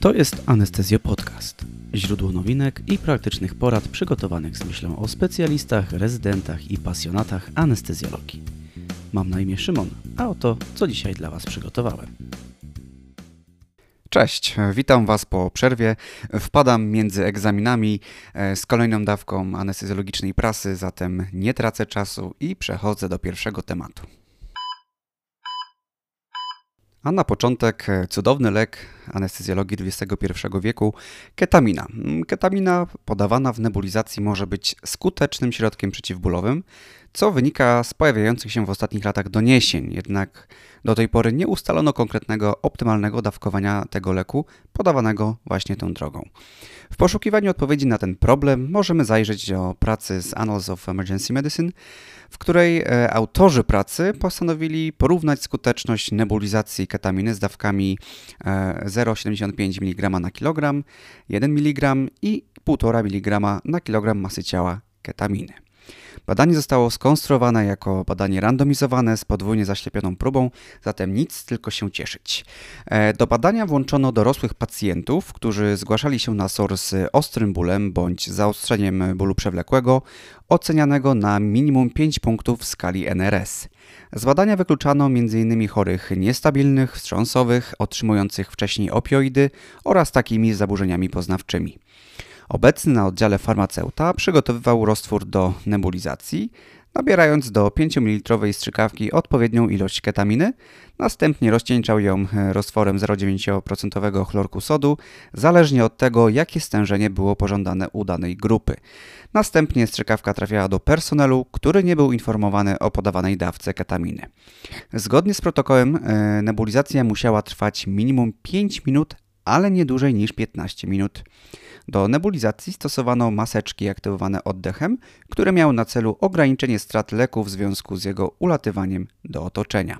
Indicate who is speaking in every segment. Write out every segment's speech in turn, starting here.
Speaker 1: To jest Anestezjo Podcast. Źródło nowinek i praktycznych porad przygotowanych z myślą o specjalistach, rezydentach i pasjonatach anestezjologii. Mam na imię Szymon, a oto co dzisiaj dla Was przygotowałem.
Speaker 2: Cześć, witam Was po przerwie. Wpadam między egzaminami e, z kolejną dawką anestezjologicznej prasy, zatem nie tracę czasu i przechodzę do pierwszego tematu. A na początek e, cudowny lek anestezjologii XXI wieku ketamina. Mm, ketamina podawana w nebulizacji może być skutecznym środkiem przeciwbólowym, co wynika z pojawiających się w ostatnich latach doniesień. Jednak do tej pory nie ustalono konkretnego, optymalnego dawkowania tego leku podawanego właśnie tą drogą. W poszukiwaniu odpowiedzi na ten problem możemy zajrzeć do pracy z Annals of Emergency Medicine, w której e, autorzy pracy postanowili porównać skuteczność nebulizacji ketaminy z dawkami 0,75 mg na kilogram, 1 mg i 1,5 mg na kilogram masy ciała ketaminy. Badanie zostało skonstruowane jako badanie randomizowane z podwójnie zaślepioną próbą, zatem nic, tylko się cieszyć. E, do badania włączono dorosłych pacjentów, którzy zgłaszali się na SOR z ostrym bólem bądź zaostrzeniem bólu przewlekłego, ocenianego na minimum 5 punktów w skali NRS. Z badania wykluczano m.in. chorych niestabilnych, wstrząsowych, otrzymujących wcześniej opioidy oraz takimi zaburzeniami poznawczymi. Obecny na oddziale farmaceuta przygotowywał roztwór do nebulizacji, nabierając do 5 ml strzykawki odpowiednią ilość ketaminy, następnie rozcieńczał ją e, roztworem 0,9% chlorku sodu, zależnie od tego, jakie stężenie było pożądane u danej grupy. Następnie strzykawka trafiała do personelu, który nie był informowany o podawanej dawce ketaminy. Zgodnie z protokołem e, nebulizacja musiała trwać minimum 5 minut, ale nie dłużej niż 15 minut. Do nebulizacji stosowano maseczki aktywowane oddechem, które miały na celu ograniczenie strat leku w związku z jego ulatywaniem do otoczenia.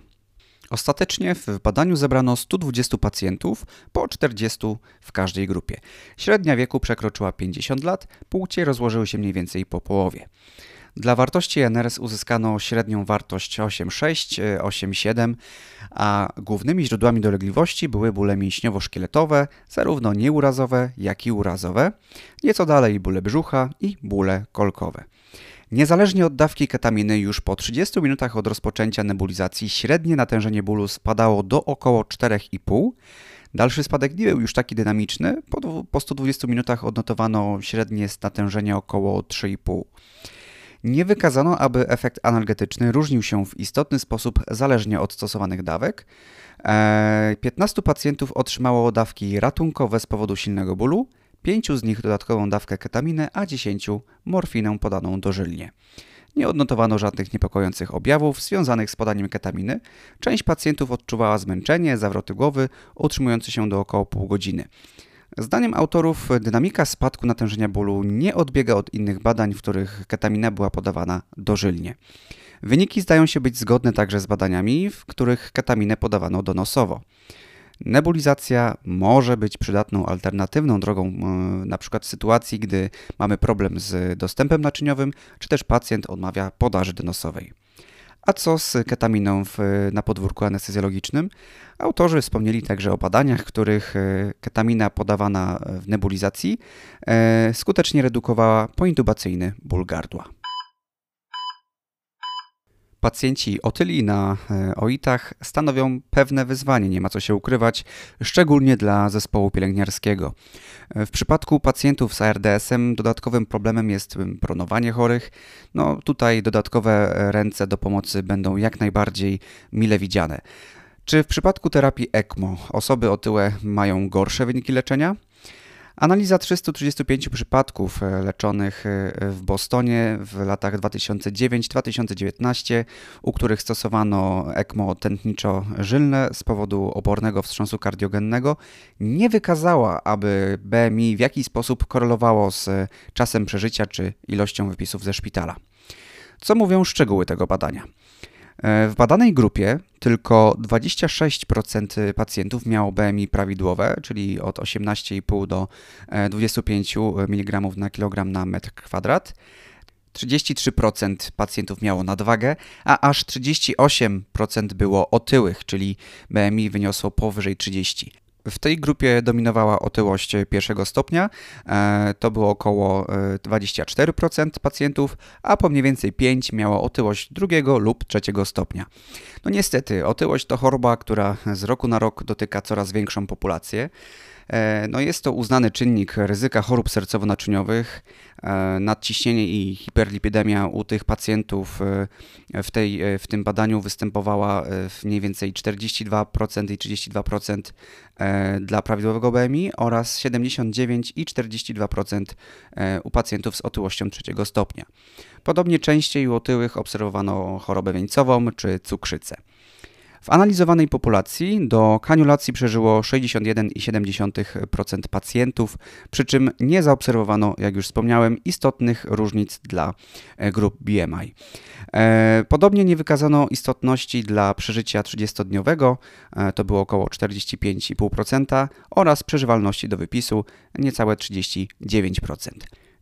Speaker 2: Ostatecznie w badaniu zebrano 120 pacjentów, po 40 w każdej grupie. Średnia wieku przekroczyła 50 lat, płcie rozłożyły się mniej więcej po połowie. Dla wartości NRS uzyskano średnią wartość 8,6, 8,7, a głównymi źródłami dolegliwości były bóle mięśniowo-szkieletowe, zarówno nieurazowe, jak i urazowe, nieco dalej bóle brzucha i bóle kolkowe. Niezależnie od dawki ketaminy, już po 30 minutach od rozpoczęcia nebulizacji średnie natężenie bólu spadało do około 4,5. Dalszy spadek nie był już taki dynamiczny. Po, po 120 minutach odnotowano średnie natężenie około 3,5. Nie wykazano, aby efekt analgetyczny różnił się w istotny sposób zależnie od stosowanych dawek. 15 e, pacjentów otrzymało dawki ratunkowe z powodu silnego bólu, 5 z nich dodatkową dawkę ketaminy, a 10 morfinę podaną dożylnie. Nie odnotowano żadnych niepokojących objawów związanych z podaniem ketaminy. Część pacjentów odczuwała zmęczenie, zawroty głowy, utrzymujące się do około pół godziny. Zdaniem autorów dynamika spadku natężenia bólu nie odbiega od innych badań, w których ketamina była podawana dożylnie. Wyniki zdają się być zgodne także z badaniami, w których ketaminę podawano donosowo. Nebulizacja może być przydatną alternatywną drogą, e, na przykład w sytuacji, gdy mamy problem z dostępem naczyniowym, czy też pacjent odmawia podaży donosowej. A co z ketaminą w, na podwórku anestezjologicznym? Autorzy wspomnieli także o badaniach, których e, ketamina podawana w nebulizacji e, skutecznie redukowała pointubacyjny ból gardła. Pacjenci otyli na e, OIT-ach stanowią pewne wyzwanie, nie ma co się ukrywać, szczególnie dla zespołu pielęgniarskiego. E, w przypadku pacjentów z ARDS-em dodatkowym problemem jest pronowanie chorych. No tutaj dodatkowe ręce do pomocy będą jak najbardziej mile widziane. Czy w przypadku terapii ECMO osoby otyłe mają gorsze wyniki leczenia? Analiza 335 przypadków e, leczonych e, w Bostonie w latach 2009-2019, u których stosowano ECMO tętniczo-żylne z powodu obornego wstrząsu kardiogennego, nie wykazała, aby BMI w jakiś sposób korelowało z czasem przeżycia czy ilością wypisów ze szpitala. Co mówią szczegóły tego badania? E, w badanej grupie tylko 26% pacjentów miało BMI prawidłowe, czyli od 18,5 do 25 e, mg na kilogram na metr kwadrat. 33% pacjentów miało nadwagę, a aż 38% było otyłych, czyli BMI wyniosło powyżej 30. W tej grupie dominowała otyłość pierwszego stopnia, e, to było około 24% e, pacjentów, a po mniej więcej 5 miało otyłość drugiego lub trzeciego stopnia. No niestety, otyłość to choroba, która z roku na rok dotyka coraz większą populację. E, no jest to uznany czynnik ryzyka chorób sercowo-naczyniowych. E, nadciśnienie i hiperlipidemia u tych pacjentów e, w, tej, w tym badaniu występowała w mniej więcej 42% i 32% dla prawidłowego BMI oraz 79 i 42% u pacjentów z otyłością trzeciego stopnia. Podobnie częściej u otyłych obserwowano chorobę wieńcową czy cukrzycę. W analizowanej populacji do kaniulacji przeżyło 61,7% pacjentów, przy czym nie zaobserwowano, jak już wspomniałem, istotnych różnic dla e, grup BMI. E, podobnie nie wykazano istotności dla przeżycia 30-dniowego, e, to było około 45,5% oraz przeżywalności do wypisu niecałe 39%.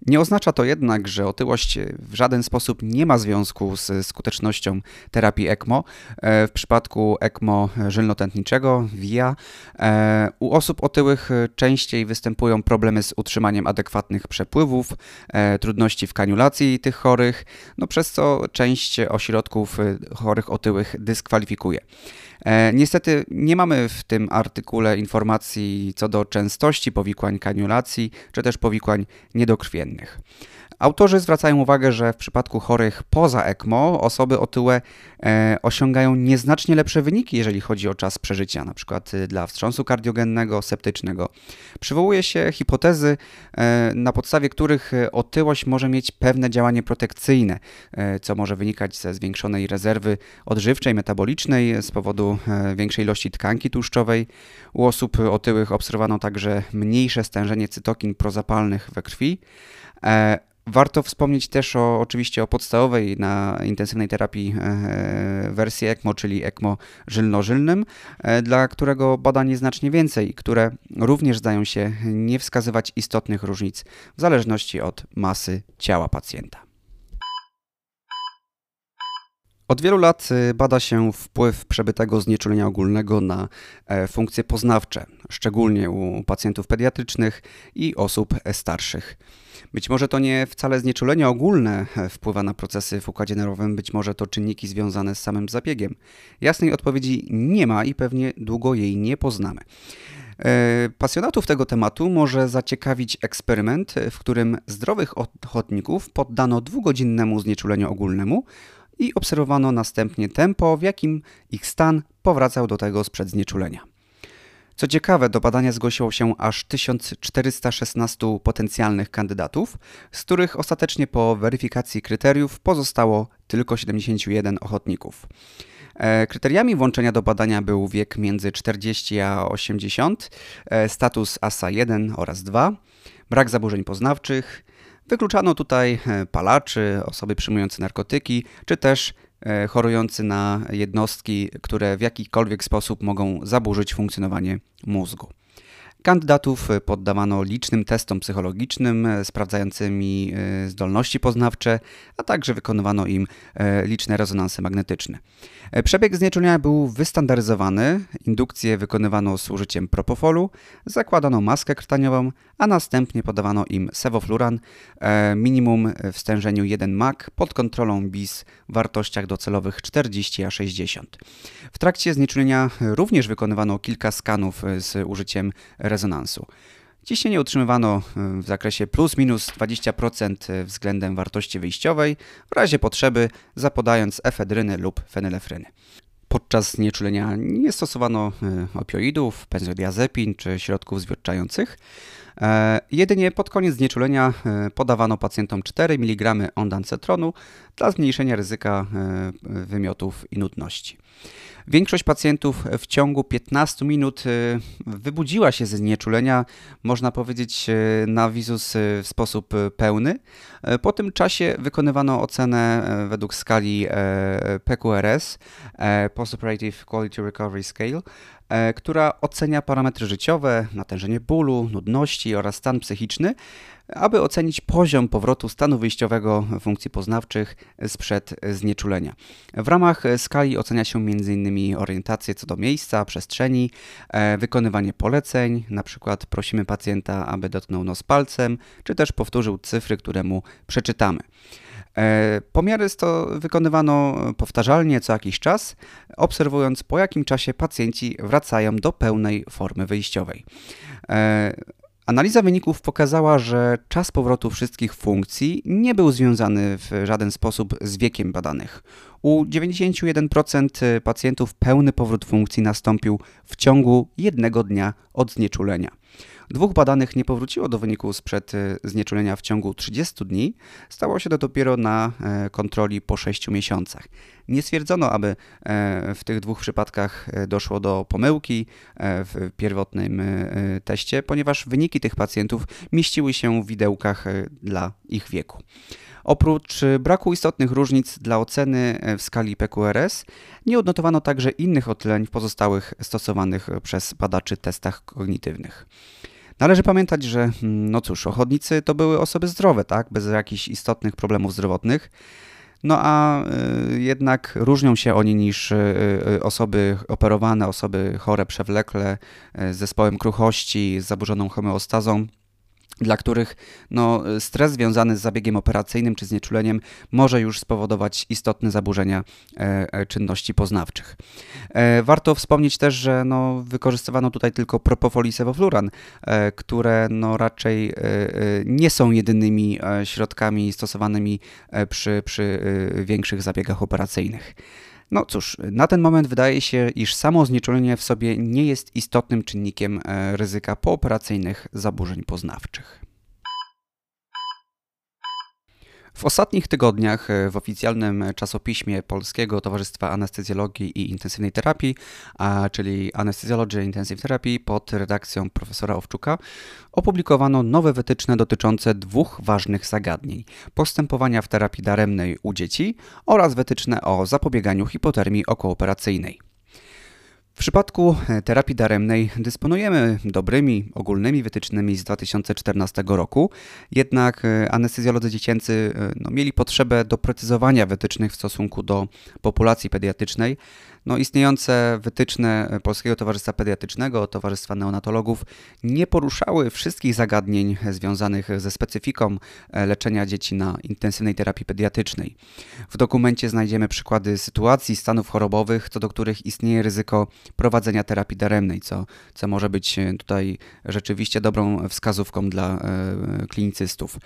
Speaker 2: Nie oznacza to jednak, że otyłość w żaden sposób nie ma związku z skutecznością terapii ECMO. E, w przypadku ECMO żylnotętniczego, VIA, e, u osób otyłych częściej występują problemy z utrzymaniem adekwatnych przepływów, e, trudności w kaniulacji tych chorych, no przez co część ośrodków chorych otyłych dyskwalifikuje. Niestety nie mamy w tym artykule informacji co do częstości powikłań kaniulacji czy też powikłań niedokrwiennych. Autorzy zwracają uwagę, że w przypadku chorych poza ECMO osoby otyłe e, osiągają nieznacznie lepsze wyniki, jeżeli chodzi o czas przeżycia, np. Y, dla wstrząsu kardiogennego, septycznego. Przywołuje się hipotezy, e, na podstawie których y, otyłość może mieć pewne działanie protekcyjne, e, co może wynikać ze zwiększonej rezerwy odżywczej, metabolicznej z powodu e, większej ilości tkanki tłuszczowej. U osób otyłych obserwowano także mniejsze stężenie cytokin prozapalnych we krwi. E, Warto wspomnieć też o, oczywiście o podstawowej na intensywnej terapii e, wersji ECMO, czyli ECMO żylnożylnym, e, dla którego badań jest znacznie więcej, które również zdają się nie wskazywać istotnych różnic w zależności od masy ciała pacjenta. Od wielu lat e, bada się wpływ przebytego znieczulenia ogólnego na funkcje poznawcze, szczególnie u pacjentów pediatrycznych i osób starszych. Być może to nie wcale znieczulenie ogólne wpływa na procesy w układzie nerwowym, być może to czynniki związane z samym zabiegiem. Jasnej odpowiedzi nie ma i pewnie długo jej nie poznamy. E, pasjonatów tego tematu może zaciekawić eksperyment, w którym zdrowych ochotników poddano dwugodzinnemu znieczuleniu ogólnemu i obserwowano następnie tempo, w jakim ich stan powracał do tego sprzed znieczulenia. Co ciekawe, do badania zgłosiło się aż 1416 potencjalnych kandydatów, z których ostatecznie po weryfikacji kryteriów pozostało tylko 71 ochotników. E, kryteriami włączenia do badania był wiek między 40 a 80, e, status ASA 1 oraz 2, brak zaburzeń poznawczych. Wykluczano tutaj e, palaczy, osoby przyjmujące narkotyki, czy też E, chorujący na jednostki, które w jakikolwiek sposób mogą zaburzyć funkcjonowanie mózgu. Kandydatów poddawano licznym testom psychologicznym e, sprawdzającymi e, zdolności poznawcze, a także wykonywano im liczne rezonanse magnetyczne. Przebieg znieczulenia był wystandaryzowany, indukcję wykonywano z użyciem propofolu, zakładano maskę krtaniową, a następnie podawano im sewofluran, e, minimum w stężeniu 1 MAC pod kontrolą BIS w wartościach docelowych 40 a 60. W trakcie znieczulenia również wykonywano kilka skanów z użyciem rezonansu. Ciśnienie utrzymywano w zakresie plus minus 20% względem wartości wyjściowej, w razie potrzeby zapodając efedryny lub fenylefryny. Podczas znieczulenia nie stosowano e, opioidów, benzodiazepin czy środków zwietrzających. E, jedynie pod koniec znieczulenia e, podawano pacjentom 4 mg ondancetronu dla zmniejszenia ryzyka wymiotów i nudności. Większość pacjentów w ciągu 15 minut wybudziła się ze znieczulenia, można powiedzieć, na wizus w sposób pełny. Po tym czasie wykonywano ocenę według skali PQRS, Postoperative Quality Recovery Scale, która ocenia parametry życiowe, natężenie bólu, nudności oraz stan psychiczny, aby ocenić poziom powrotu stanu wyjściowego funkcji poznawczych sprzed znieczulenia. W ramach skali ocenia się m.in. orientację co do miejsca, przestrzeni, e, wykonywanie poleceń, na przykład prosimy pacjenta, aby dotknął nos palcem, czy też powtórzył cyfry, które mu przeczytamy. E, pomiary to wykonywano powtarzalnie co jakiś czas, obserwując po jakim czasie pacjenci wracają do pełnej formy wyjściowej. E, Analiza wyników pokazała, że czas powrotu wszystkich funkcji nie był związany w żaden sposób z wiekiem badanych. U 91% pacjentów pełny powrót funkcji nastąpił w ciągu jednego dnia od znieczulenia. Dwóch badanych nie powróciło do wyniku sprzed e, znieczulenia w ciągu 30 dni. Stało się to dopiero na e, kontroli po 6 miesiącach. Nie stwierdzono, aby e, w tych dwóch przypadkach doszło do pomyłki w pierwotnym teście, ponieważ wyniki tych pacjentów mieściły się w widełkach dla ich wieku. Oprócz braku istotnych różnic dla oceny w skali PQRS, nie odnotowano także innych odtyleń w pozostałych stosowanych przez badaczy testach kognitywnych. Należy pamiętać, że mm, no cóż, ochotnicy to były osoby zdrowe, tak, bez jakichś istotnych problemów zdrowotnych. No a y, jednak różnią się oni niż osoby operowane, osoby chore przewlekle, z zespołem kruchości, z zaburzoną homeostazą dla których no, stres związany z zabiegiem operacyjnym czy znieczuleniem może już spowodować istotne zaburzenia e, e, czynności poznawczych. E, warto wspomnieć też, że no, wykorzystywano tutaj tylko propofol i sevofluran, e, które no, raczej e, e, nie są jedynymi środkami stosowanymi przy, przy większych zabiegach operacyjnych. No cóż, na ten moment wydaje się, iż samo znieczulenie w sobie nie jest istotnym czynnikiem e, ryzyka pooperacyjnych zaburzeń poznawczych. W ostatnich tygodniach e, w oficjalnym czasopiśmie Polskiego Towarzystwa Anestezjologii i Intensywnej Terapii, a, czyli Anesthesiology Intensive Therapy pod redakcją profesora Owczuka, opublikowano nowe wytyczne dotyczące dwóch ważnych zagadnień: postępowania w terapii daremnej u dzieci oraz wytyczne o zapobieganiu hipotermii okooperacyjnej. W przypadku e, terapii daremnej dysponujemy dobrymi, ogólnymi wytycznymi z 2014 roku, jednak e, anestezjolodzy dziecięcy e, no, mieli potrzebę doprecyzowania wytycznych w stosunku do populacji pediatrycznej, no, istniejące wytyczne Polskiego Towarzystwa Pediatrycznego, Towarzystwa Neonatologów nie poruszały wszystkich zagadnień związanych ze specyfiką e, leczenia dzieci na intensywnej terapii pediatrycznej. W dokumencie znajdziemy przykłady sytuacji, stanów chorobowych, co do których istnieje ryzyko prowadzenia terapii daremnej, co, co może być e, tutaj rzeczywiście dobrą wskazówką dla e, klinicystów.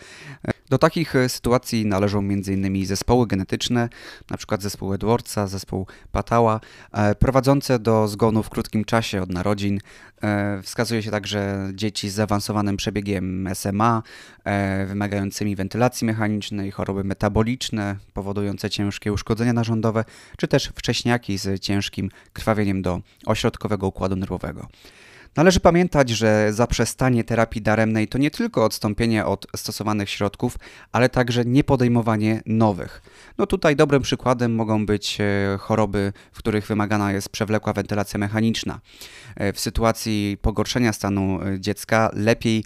Speaker 2: Do takich sytuacji należą m.in. zespoły genetyczne, np. zespół Edwardsa, zespół Patała, E, prowadzące do zgonu w krótkim czasie od narodzin. E, wskazuje się także dzieci z zaawansowanym przebiegiem SMA, e, wymagającymi wentylacji mechanicznej, choroby metaboliczne powodujące ciężkie uszkodzenia narządowe, czy też wcześniaki z ciężkim krwawieniem do ośrodkowego układu nerwowego. Należy pamiętać, że zaprzestanie terapii daremnej to nie tylko odstąpienie od stosowanych środków, ale także niepodejmowanie nowych. No tutaj dobrym przykładem mogą być e, choroby, w których wymagana jest przewlekła wentylacja mechaniczna. E, w sytuacji pogorszenia stanu e, dziecka lepiej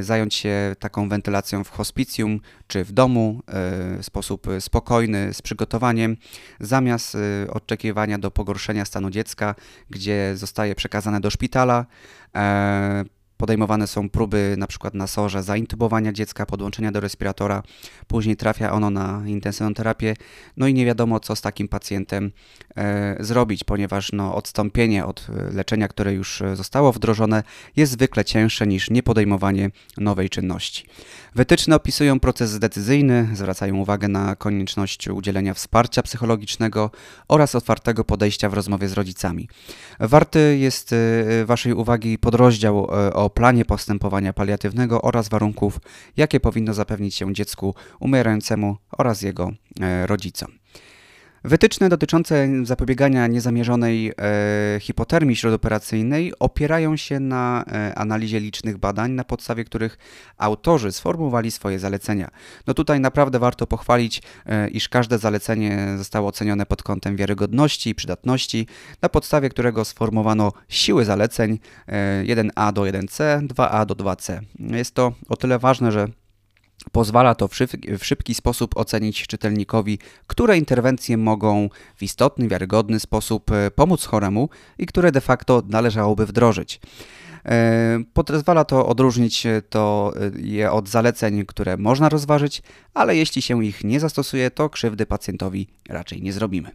Speaker 2: zająć się taką wentylacją w hospicjum czy w domu w sposób spokojny, z przygotowaniem, zamiast oczekiwania do pogorszenia stanu dziecka, gdzie zostaje przekazane do szpitala, E, podejmowane są próby na przykład na sorze zaintubowania dziecka, podłączenia do respiratora, później trafia ono na intensywną terapię, no i nie wiadomo co z takim pacjentem e, zrobić, ponieważ no, odstąpienie od leczenia, które już zostało wdrożone jest zwykle cięższe niż niepodejmowanie nowej czynności. Wytyczne opisują proces decyzyjny, zwracają uwagę na konieczność udzielenia wsparcia psychologicznego oraz otwartego podejścia w rozmowie z rodzicami. Warty jest e, Waszej uwagi podrozdział e, o planie postępowania paliatywnego oraz warunków, jakie powinno zapewnić się dziecku umierającemu oraz jego e, rodzicom. Wytyczne dotyczące zapobiegania niezamierzonej e, hipotermii śródoperacyjnej opierają się na e, analizie licznych badań, na podstawie których autorzy sformułowali swoje zalecenia. No tutaj naprawdę warto pochwalić, e, iż każde zalecenie zostało ocenione pod kątem wiarygodności i przydatności, na podstawie którego sformułowano siły zaleceń 1A do 1C, 2A do 2C. Jest to o tyle ważne, że Pozwala to w szybki, sposób ocenić czytelnikowi, które interwencje mogą w istotny, wiarygodny sposób e, pomóc choremu i które de facto należałoby wdrożyć. E, pozwala to odróżnić to je od zaleceń, które można rozważyć, ale jeśli się ich nie zastosuje, to krzywdy pacjentowi raczej nie zrobimy.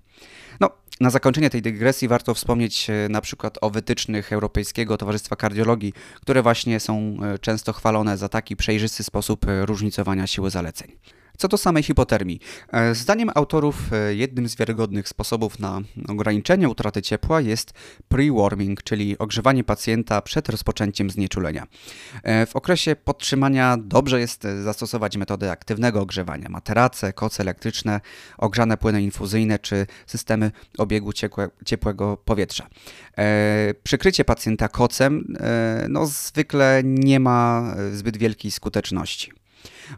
Speaker 2: No, na zakończenie tej dygresji warto wspomnieć e, na przykład o wytycznych Europejskiego Towarzystwa Kardiologii, które właśnie są e, często chwalone za taki przejrzysty sposób e, różnicowania siły zaleceń. Co do samej hipotermii. E, zdaniem autorów e, jednym z wiarygodnych sposobów na ograniczenie utraty ciepła jest pre-warming, czyli ogrzewanie pacjenta przed rozpoczęciem znieczulenia. E, w okresie podtrzymania dobrze jest zastosować metody aktywnego ogrzewania, materace, koce elektryczne, ogrzane płyny infuzyjne czy systemy obiegu ciepłego powietrza. Przykrycie pacjenta kocem no, zwykle nie ma zbyt wielkiej skuteczności.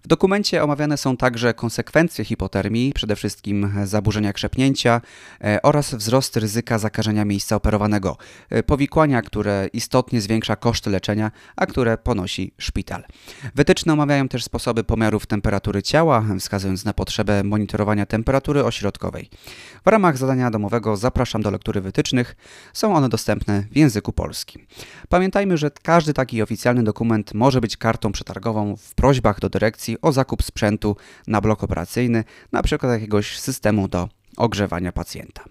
Speaker 2: W dokumencie omawiane są także konsekwencje hipotermii, przede wszystkim zaburzenia krzepnięcia e, oraz wzrost ryzyka zakażenia miejsca operowanego, e, powikłania, które istotnie zwiększa koszty leczenia, a które ponosi szpital. Wytyczne omawiają też sposoby pomiarów temperatury ciała, wskazując na potrzebę monitorowania temperatury ośrodkowej. W ramach zadania domowego zapraszam do lektury wytycznych. Są one dostępne w języku polskim. Pamiętajmy, że każdy taki oficjalny dokument może być kartą przetargową w prośbach do dyrekcji o zakup sprzętu na blok operacyjny, na przykład jakiegoś systemu do ogrzewania pacjenta.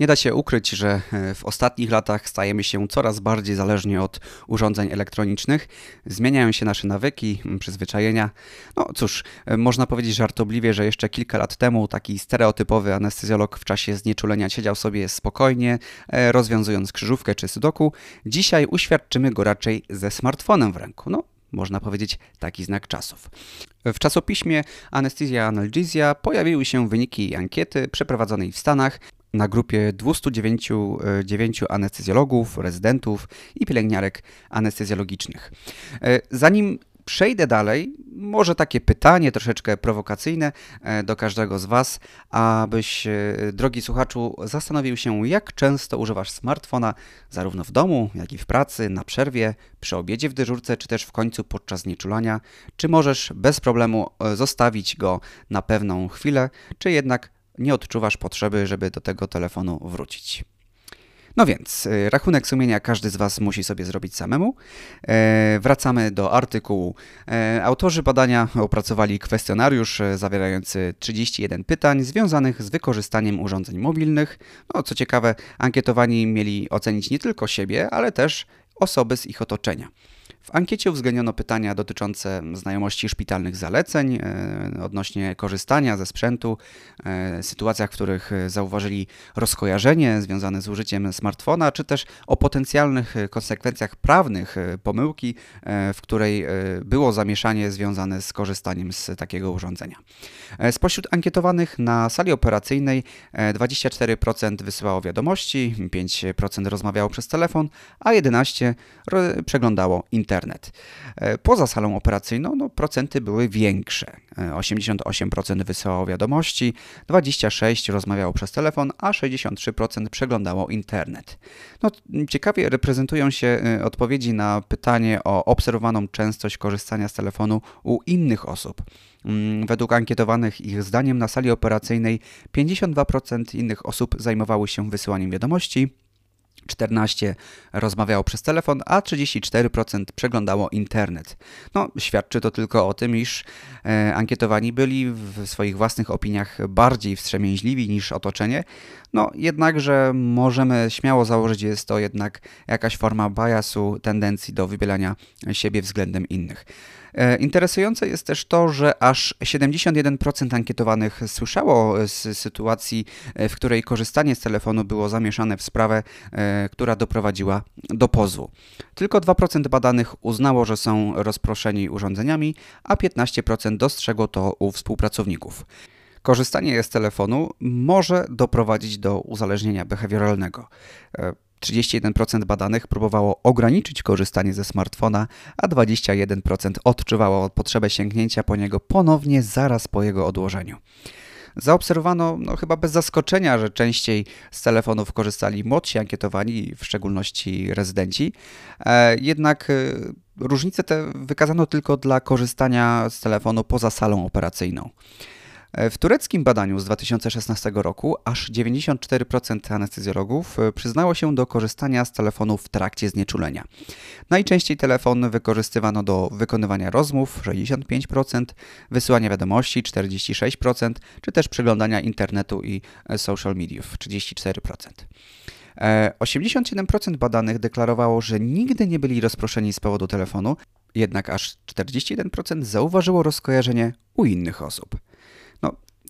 Speaker 2: Nie da się ukryć, że e, w ostatnich latach stajemy się coraz bardziej zależni od urządzeń elektronicznych, zmieniają się nasze nawyki, przyzwyczajenia. No cóż, e, można powiedzieć żartobliwie, że jeszcze kilka lat temu taki stereotypowy anestezjolog w czasie znieczulenia siedział sobie spokojnie, e, rozwiązując krzyżówkę czy sudoku. Dzisiaj uświadczymy go raczej ze smartfonem w ręku. No, można powiedzieć, taki znak czasów. W czasopiśmie Anestezja Analgesia pojawiły się wyniki ankiety przeprowadzonej w Stanach na grupie 209 e, anestezjologów, rezydentów i pielęgniarek anestezjologicznych. E, zanim przejdę dalej, może takie pytanie troszeczkę prowokacyjne e, do każdego z Was, abyś, drogi słuchaczu, zastanowił się, jak często używasz smartfona, zarówno w domu, jak i w pracy, na przerwie, przy obiedzie w dyżurce, czy też w końcu podczas nieczulania. Czy możesz bez problemu zostawić go na pewną chwilę, czy jednak nie odczuwasz potrzeby, żeby do tego telefonu wrócić. No więc, y, rachunek sumienia każdy z Was musi sobie zrobić samemu. E, wracamy do artykułu. E, autorzy badania opracowali kwestionariusz e, zawierający 31 pytań związanych z wykorzystaniem urządzeń mobilnych. No, co ciekawe, ankietowani mieli ocenić nie tylko siebie, ale też osoby z ich otoczenia. W ankiecie uwzględniono pytania dotyczące znajomości szpitalnych zaleceń e, odnośnie korzystania ze sprzętu, e, sytuacjach, w których zauważyli rozkojarzenie związane z użyciem smartfona, czy też o potencjalnych konsekwencjach prawnych pomyłki, e, w której było zamieszanie związane z korzystaniem z takiego urządzenia. Spośród ankietowanych na sali operacyjnej 24% wysyłało wiadomości, 5% rozmawiało przez telefon, a 11% przeglądało internet internet. E, poza salą operacyjną no, procenty były większe. 88% e, wysyłało wiadomości, 26% rozmawiało przez telefon, a 63% przeglądało internet. No, ciekawie reprezentują się e, odpowiedzi na pytanie o obserwowaną częstość korzystania z telefonu u innych osób. Mm, według ankietowanych ich zdaniem na sali operacyjnej 52% innych osób zajmowały się wysyłaniem wiadomości, 14 rozmawiało przez telefon, a 34% przeglądało internet. No, świadczy to tylko o tym, iż e, ankietowani byli w swoich własnych opiniach bardziej wstrzemięźliwi niż otoczenie. No, jednakże możemy śmiało założyć, że jest to jednak jakaś forma biasu, tendencji do wybielania siebie względem innych. E, interesujące jest też to, że aż 71% ankietowanych słyszało z sytuacji, e, w której korzystanie z telefonu było zamieszane w sprawę, e, która doprowadziła do pozwu. Tylko 2% badanych uznało, że są rozproszeni urządzeniami, a 15% dostrzegło to u współpracowników. Korzystanie z telefonu może doprowadzić do uzależnienia behawioralnego. 31% badanych próbowało ograniczyć korzystanie ze smartfona, a 21% odczuwało potrzebę sięgnięcia po niego ponownie zaraz po jego odłożeniu. Zaobserwowano, no chyba bez zaskoczenia, że częściej z telefonów korzystali młodsi ankietowani, w szczególności rezydenci. E, jednak e, różnice te wykazano tylko dla korzystania z telefonu poza salą operacyjną. W tureckim badaniu z 2016 roku aż 94% anestezjologów e, przyznało się do korzystania z telefonu w trakcie znieczulenia. Najczęściej telefon wykorzystywano do wykonywania rozmów 65%, wysyłania wiadomości 46%, czy też przeglądania internetu i e, social mediów 34%. 87% e, badanych deklarowało, że nigdy nie byli rozproszeni z powodu telefonu, jednak aż 41% zauważyło rozkojarzenie u innych osób.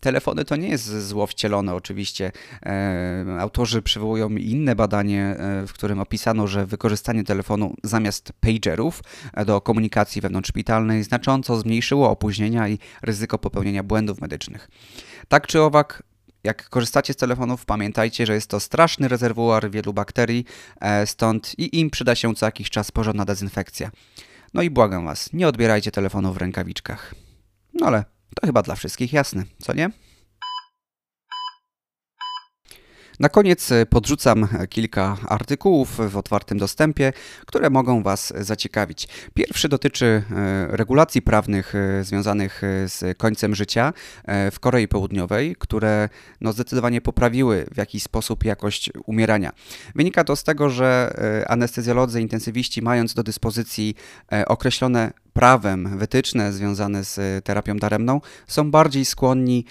Speaker 2: Telefony to nie jest zło wcielone, oczywiście. E, autorzy przywołują inne badanie, e, w którym opisano, że wykorzystanie telefonu zamiast pagerów e, do komunikacji wewnątrzszpitalnej znacząco zmniejszyło opóźnienia i ryzyko popełnienia błędów medycznych. Tak czy owak, jak korzystacie z telefonów, pamiętajcie, że jest to straszny rezerwuar wielu bakterii, stąd i im przyda się co jakiś czas porządna dezynfekcja. No i błagam Was, nie odbierajcie telefonu w rękawiczkach. No ale to chyba dla wszystkich jasne, co nie? Na koniec e, podrzucam e, kilka artykułów w otwartym dostępie, które mogą Was zaciekawić. Pierwszy dotyczy e, regulacji prawnych związanych z końcem życia w Korei Południowej, które no, zdecydowanie poprawiły w jakiś sposób jakość umierania. Wynika to z tego, że anestezjolodzy, intensywiści, mając do dyspozycji określone prawem wytyczne związane z terapią daremną, są bardziej skłonni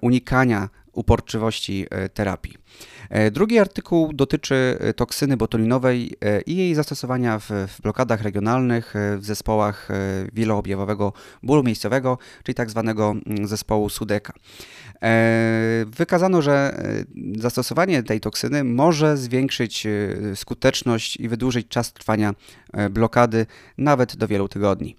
Speaker 2: unikania uporczywości e, terapii. E, drugi artykuł dotyczy e, toksyny botulinowej i jej zastosowania w, w blokadach regionalnych, w zespołach wieloobjawowego bólu miejscowego, czyli tak zwanego mm, zespołu Sudeka. Wykazano, że zastosowanie tej toksyny może zwiększyć skuteczność i wydłużyć czas trwania blokady nawet do wielu tygodni.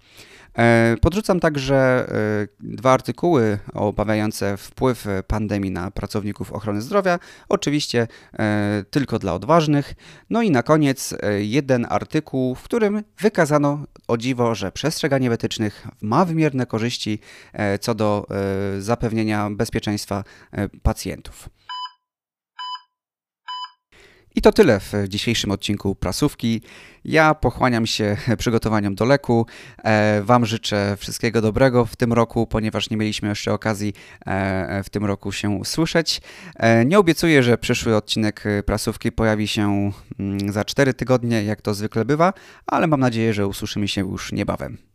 Speaker 2: E, podrzucam także e, dwa artykuły obawiające wpływ pandemii na pracowników ochrony zdrowia, oczywiście e, tylko dla odważnych. No i na koniec jeden artykuł, w którym wykazano o dziwo, że przestrzeganie wytycznych ma wymierne korzyści co do zapewnienia bezpieczeństwa pacjentów. I to tyle w dzisiejszym odcinku Prasówki. Ja pochłaniam się przygotowaniom do leku. E, wam życzę wszystkiego dobrego w tym roku, ponieważ nie mieliśmy jeszcze okazji e, w tym roku się słyszeć. E, nie obiecuję, że przyszły odcinek Prasówki pojawi się mm, za 4 tygodnie, jak to zwykle bywa, ale mam nadzieję, że usłyszymy się już niebawem.